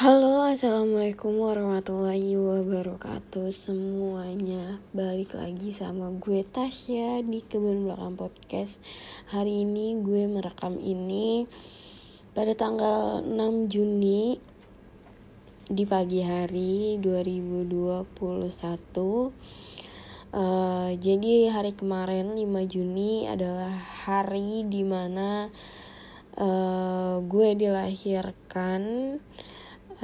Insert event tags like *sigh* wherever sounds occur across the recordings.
Halo, assalamualaikum warahmatullahi wabarakatuh semuanya. Balik lagi sama gue Tasya di kebun belakang podcast. Hari ini gue merekam ini pada tanggal 6 Juni di pagi hari 2021. Uh, jadi hari kemarin 5 Juni adalah hari di mana uh, gue dilahirkan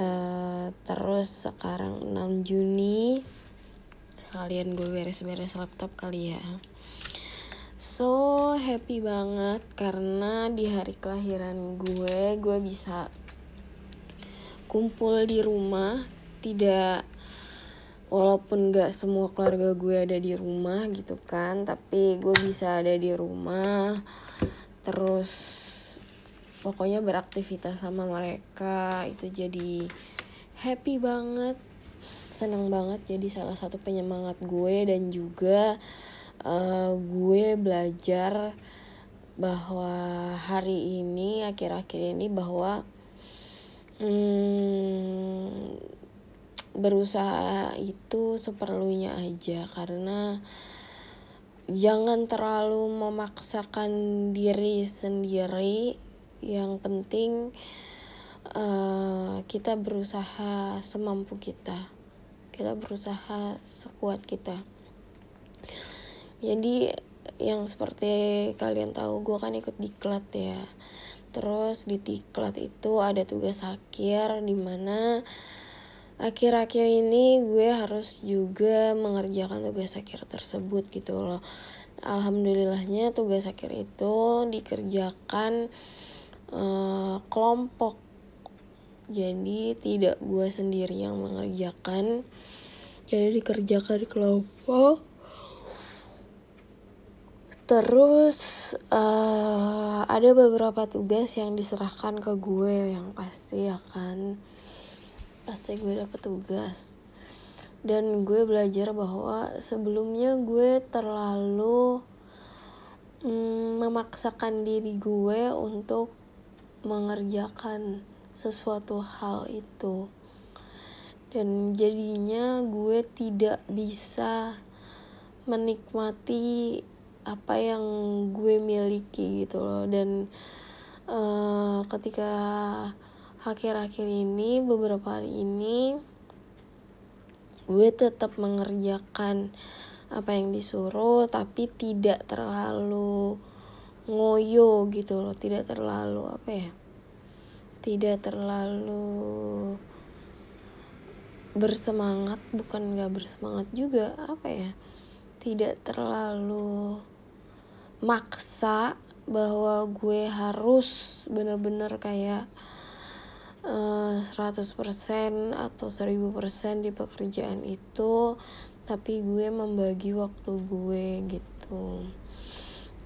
uh, terus sekarang 6 Juni sekalian gue beres-beres laptop kali ya. So happy banget karena di hari kelahiran gue gue bisa kumpul di rumah. Tidak walaupun gak semua keluarga gue ada di rumah gitu kan tapi gue bisa ada di rumah. Terus pokoknya beraktivitas sama mereka itu jadi happy banget senang banget jadi salah satu penyemangat gue. Dan juga uh, gue belajar bahwa hari ini akhir-akhir ini bahwa hmm, berusaha itu seperlunya aja. Karena jangan terlalu memaksakan diri sendiri yang penting uh, kita berusaha semampu kita. Kita berusaha sekuat kita. Jadi yang seperti kalian tahu gue kan ikut diklat ya. Terus di diklat itu ada tugas akhir di mana akhir-akhir ini gue harus juga mengerjakan tugas akhir tersebut gitu loh. Alhamdulillahnya tugas akhir itu dikerjakan uh, kelompok. Jadi tidak gue sendiri yang mengerjakan. Jadi dikerjakan di kelompok. Terus uh, ada beberapa tugas yang diserahkan ke gue yang pasti akan pasti gue dapet tugas. Dan gue belajar bahwa sebelumnya gue terlalu mm, memaksakan diri gue untuk mengerjakan sesuatu hal itu. Dan jadinya gue tidak bisa menikmati apa yang gue miliki gitu loh. Dan uh, ketika akhir-akhir ini beberapa hari ini gue tetap mengerjakan apa yang disuruh tapi tidak terlalu ngoyo gitu loh tidak terlalu apa ya tidak terlalu bersemangat bukan nggak bersemangat juga apa ya tidak terlalu maksa bahwa gue harus bener-bener kayak uh, eh, 100% atau 1000% di pekerjaan itu tapi gue membagi waktu gue gitu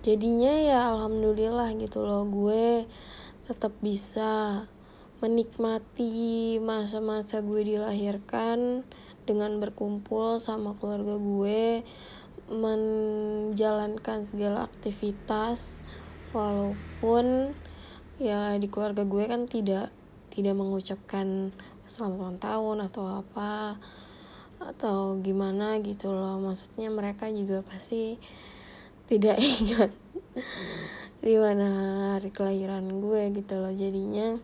jadinya ya alhamdulillah gitu loh gue tetap bisa menikmati masa-masa gue dilahirkan dengan berkumpul sama keluarga gue menjalankan segala aktivitas walaupun ya di keluarga gue kan tidak tidak mengucapkan selamat ulang tahun atau apa atau gimana gitu loh. Maksudnya mereka juga pasti tidak *laughs* ingat di mana hari kelahiran gue gitu loh jadinya.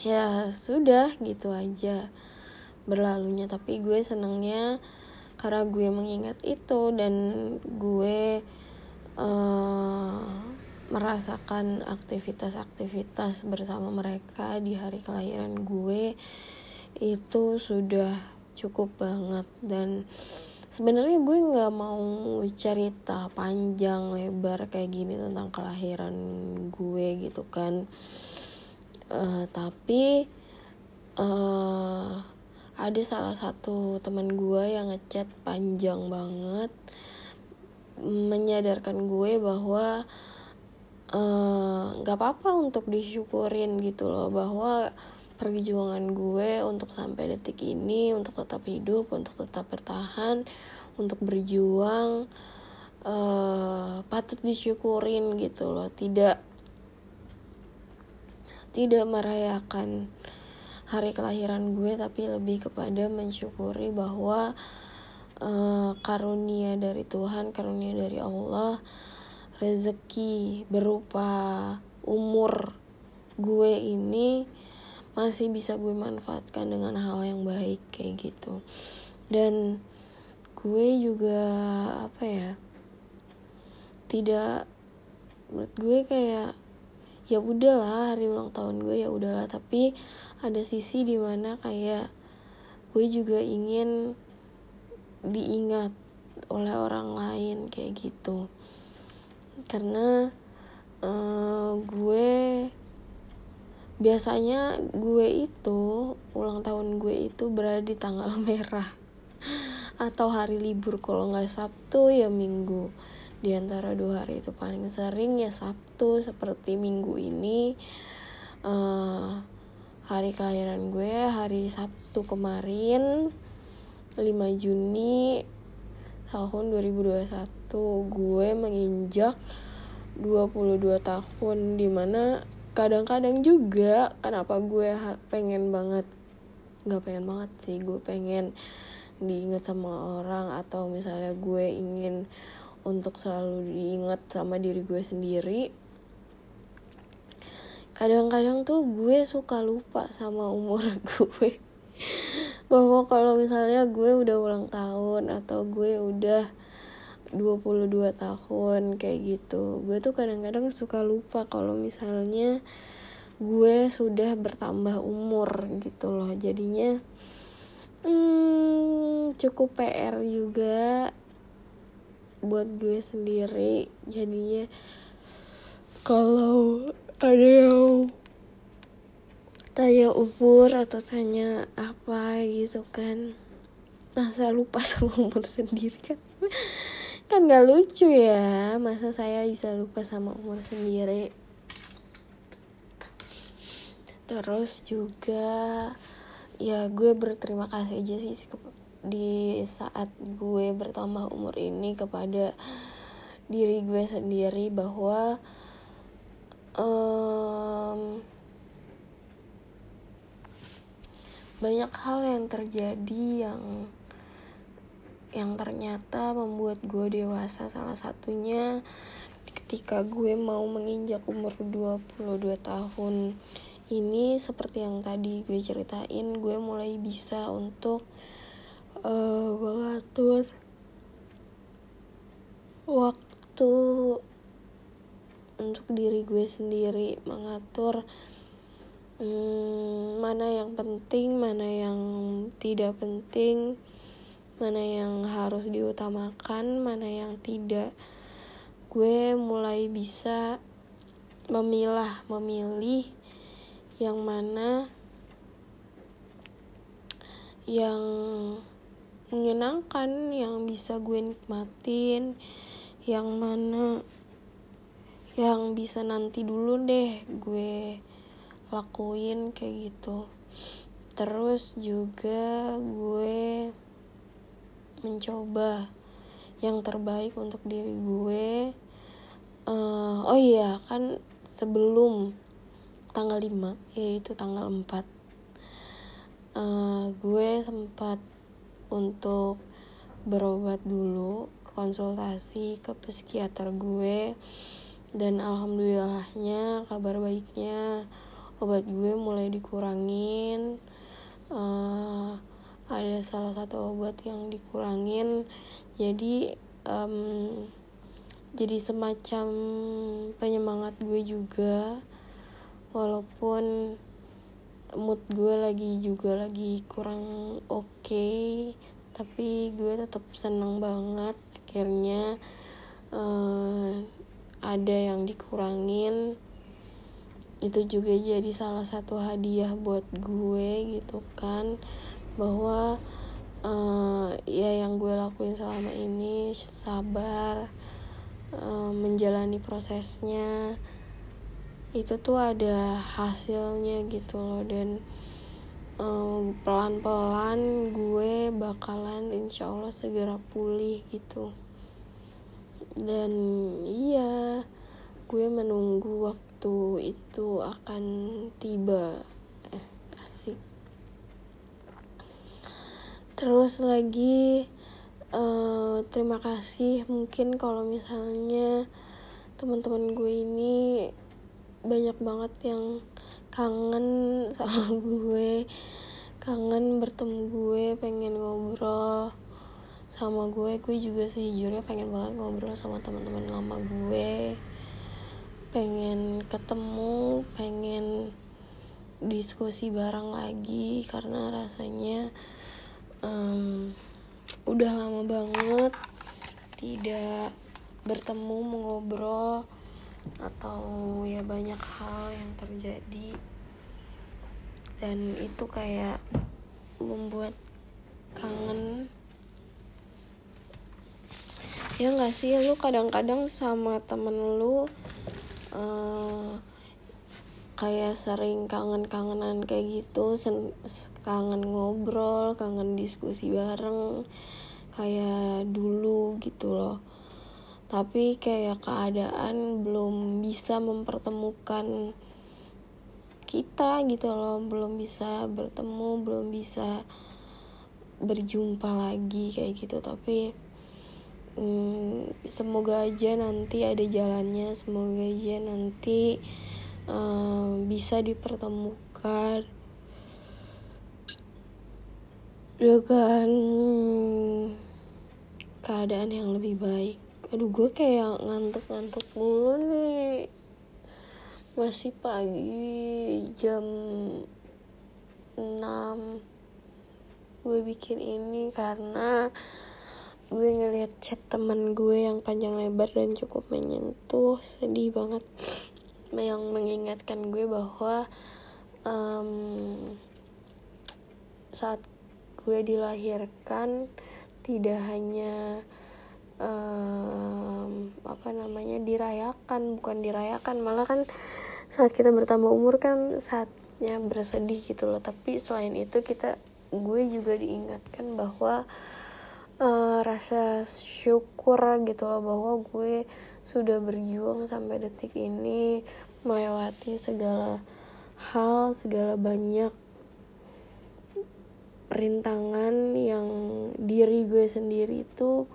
Ya sudah gitu aja berlalunya tapi gue senangnya karena gue mengingat itu dan gue uh, merasakan aktivitas-aktivitas bersama mereka di hari kelahiran gue itu sudah cukup banget dan sebenarnya gue nggak mau cerita panjang lebar kayak gini tentang kelahiran gue gitu kan. Uh, tapi uh, ada salah satu teman gue yang ngechat panjang banget menyadarkan gue bahwa eh, nggak uh, apa-apa untuk disyukurin gitu loh bahwa perjuangan gue untuk sampai detik ini untuk tetap hidup untuk tetap bertahan untuk berjuang uh, patut disyukurin gitu loh. Tidak tidak merayakan hari kelahiran gue tapi lebih kepada mensyukuri bahwa uh, karunia dari Tuhan karunia dari Allah rezeki berupa umur gue ini masih bisa gue manfaatkan dengan hal yang baik kayak gitu. Dan gue juga apa ya tidak menurut gue kayak ya udahlah hari ulang tahun gue ya udahlah. Tapi ada sisi di mana kayak gue juga ingin diingat oleh orang lain kayak gitu. Karena uh, gue biasanya gue itu ulang tahun gue itu berada di tanggal *laughs* merah. Atau hari libur kalau nggak Sabtu ya Minggu. Di antara dua hari itu paling sering ya Sabtu seperti Minggu ini uh, hari kelahiran gue hari Sabtu kemarin 5 Juni tahun 2021 gue menginjak 22 tahun di mana kadang-kadang juga kenapa gue pengen banget nggak pengen banget sih gue pengen diingat sama orang atau misalnya gue ingin untuk selalu diingat sama diri gue sendiri kadang-kadang tuh gue suka lupa sama umur *laughs* gue. Bahwa kalau misalnya gue udah ulang tahun atau gue udah 22 tahun kayak gitu. Gue tuh kadang-kadang suka lupa kalau misalnya gue sudah bertambah umur gitu loh. Jadinya hmm, cukup PR juga buat gue sendiri. Jadinya kalau ada yang tanya umur atau tanya apa gitu kan masa lupa *laughs* sama umur sendiri kan kan gak lucu ya masa saya bisa lupa sama umur sendiri. Terus juga ya gue berterima kasih aja sih di saat gue bertambah umur ini kepada diri gue sendiri bahwa um, banyak hal yang terjadi yang yang ternyata membuat gue dewasa salah satunya ketika gue mau menginjak umur 22 tahun. Ini seperti yang tadi gue ceritain gue mulai bisa untuk uh, mengatur waktu untuk diri gue sendiri mengatur hmm, mana yang penting mana yang tidak penting mana yang harus diutamakan, mana yang tidak. Gue mulai bisa memilah, memilih yang mana yang menyenangkan, yang bisa gue nikmatin, yang mana yang bisa nanti dulu deh gue lakuin kayak gitu. Terus juga gue mencoba yang terbaik untuk diri gue. Uh, oh iya kan sebelum tanggal 5 yaitu tanggal 4 uh, eh, gue sempat untuk berobat dulu konsultasi ke psikiater gue dan alhamdulillahnya kabar baiknya obat gue mulai dikurangin. Uh, ada salah satu obat yang dikurangin. Jadi um, jadi semacam penyemangat gue juga. Walaupun mood gue lagi juga lagi kurang oke okay, tapi gue tetap senang banget. Akhirnya uh, ada yang dikurangin. Itu juga jadi salah satu hadiah buat gue gitu kan bahwa uh, ya yang gue lakuin selama ini sabar uh, menjalani prosesnya itu tuh ada hasilnya gitu loh. Dan pelan pelan-pelan gue bakalan insya Allah segera pulih gitu. Dan iya gue menunggu waktu itu akan tiba terus lagi uh, terima kasih mungkin kalau misalnya teman-teman gue ini banyak banget yang kangen *laughs* sama gue kangen bertemu gue pengen ngobrol sama gue. Gue juga sejujurnya pengen banget ngobrol sama teman-teman lama gue. Pengen ketemu pengen diskusi bareng lagi karena rasanya um, udah lama banget tidak bertemu mengobrol atau ya banyak hal yang terjadi. Dan itu kayak membuat kangen. Ya nggak sih lu kadang-kadang sama temen lu uh, kayak sering kangen-kangenan kayak gitu sen kangen ngobrol kangen diskusi bareng kayak dulu gitu loh. Tapi kayak keadaan belum bisa mempertemukan kita gitu loh belum bisa bertemu belum bisa berjumpa lagi kayak gitu. Tapi hmm, semoga aja nanti ada jalannya semoga aja nanti bisa dipertemukan. Dengan keadaan yang lebih baik. Aduh gue kayak ngantuk-ngantuk mulu nih. Masih pagi jam 6 gue bikin ini karena gue ngeliat chat temen gue yang panjang lebar dan cukup menyentuh. Sedih banget yang mengingatkan gue bahwa um, saat gue dilahirkan tidak hanya um, apa namanya dirayakan bukan dirayakan malah kan saat kita bertambah umur kan saatnya bersedih gitu loh. Tapi selain itu kita gue juga diingatkan bahwa uh, rasa syukur gitu loh bahwa gue sudah berjuang sampai detik ini melewati segala hal segala banyak rintangan yang diri gue sendiri itu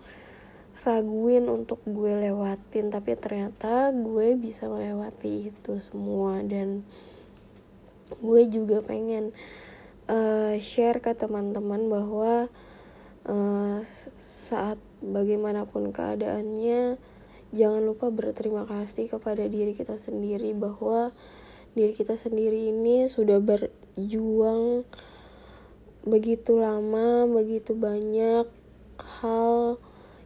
raguin untuk gue lewatin. Tapi ternyata gue bisa melewati itu semua dan gue juga pengen uh, share ke teman-teman bahwa uh, saat bagaimanapun keadaannya jangan lupa berterima kasih kepada diri kita sendiri bahwa diri kita sendiri ini sudah berjuang begitu lama, begitu banyak hal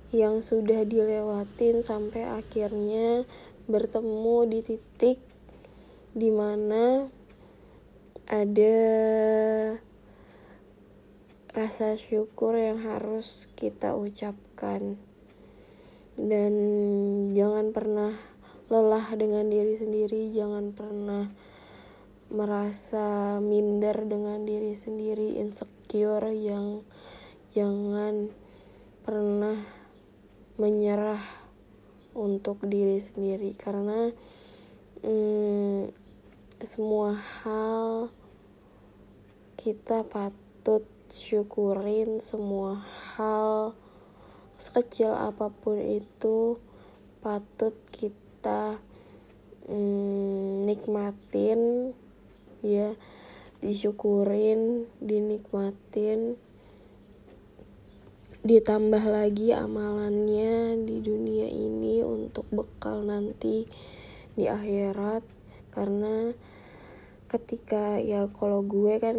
yang sudah dilewatin sampai akhirnya bertemu di titik di mana ada rasa syukur yang harus kita ucapkan. Dan jangan pernah lelah dengan diri sendiri jangan pernah merasa minder dengan diri sendiri insecure yang jangan pernah menyerah untuk diri sendiri. Karena hmm, semua hal kita patut syukurin semua hal sekecil apa pun itu patut kita mm, nikmatin ya. Disyukurin dinikmatin. Ditambah lagi amalannya di dunia ini untuk bekal nanti di akhirat. Karena ketika ya kalau gue kan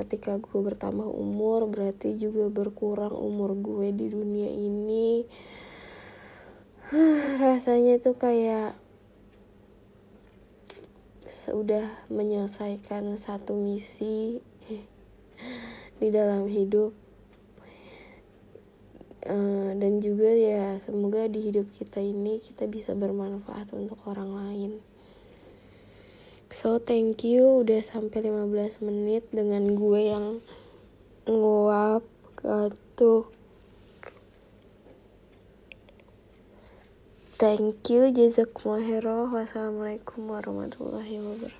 ketika gue bertambah umur berarti juga berkurang umur gue di dunia ini. *sighs* Rasanya tuh kayak sudah menyelesaikan satu misi *laughs* di dalam hidup. Uh, dan juga ya semoga di hidup kita ini kita bisa bermanfaat untuk orang lain So thank you udah sampai 15 menit dengan gue yang nguap gatuk. Thank you jazakumullah Wassalamualaikum warahmatullahi wabarakatuh.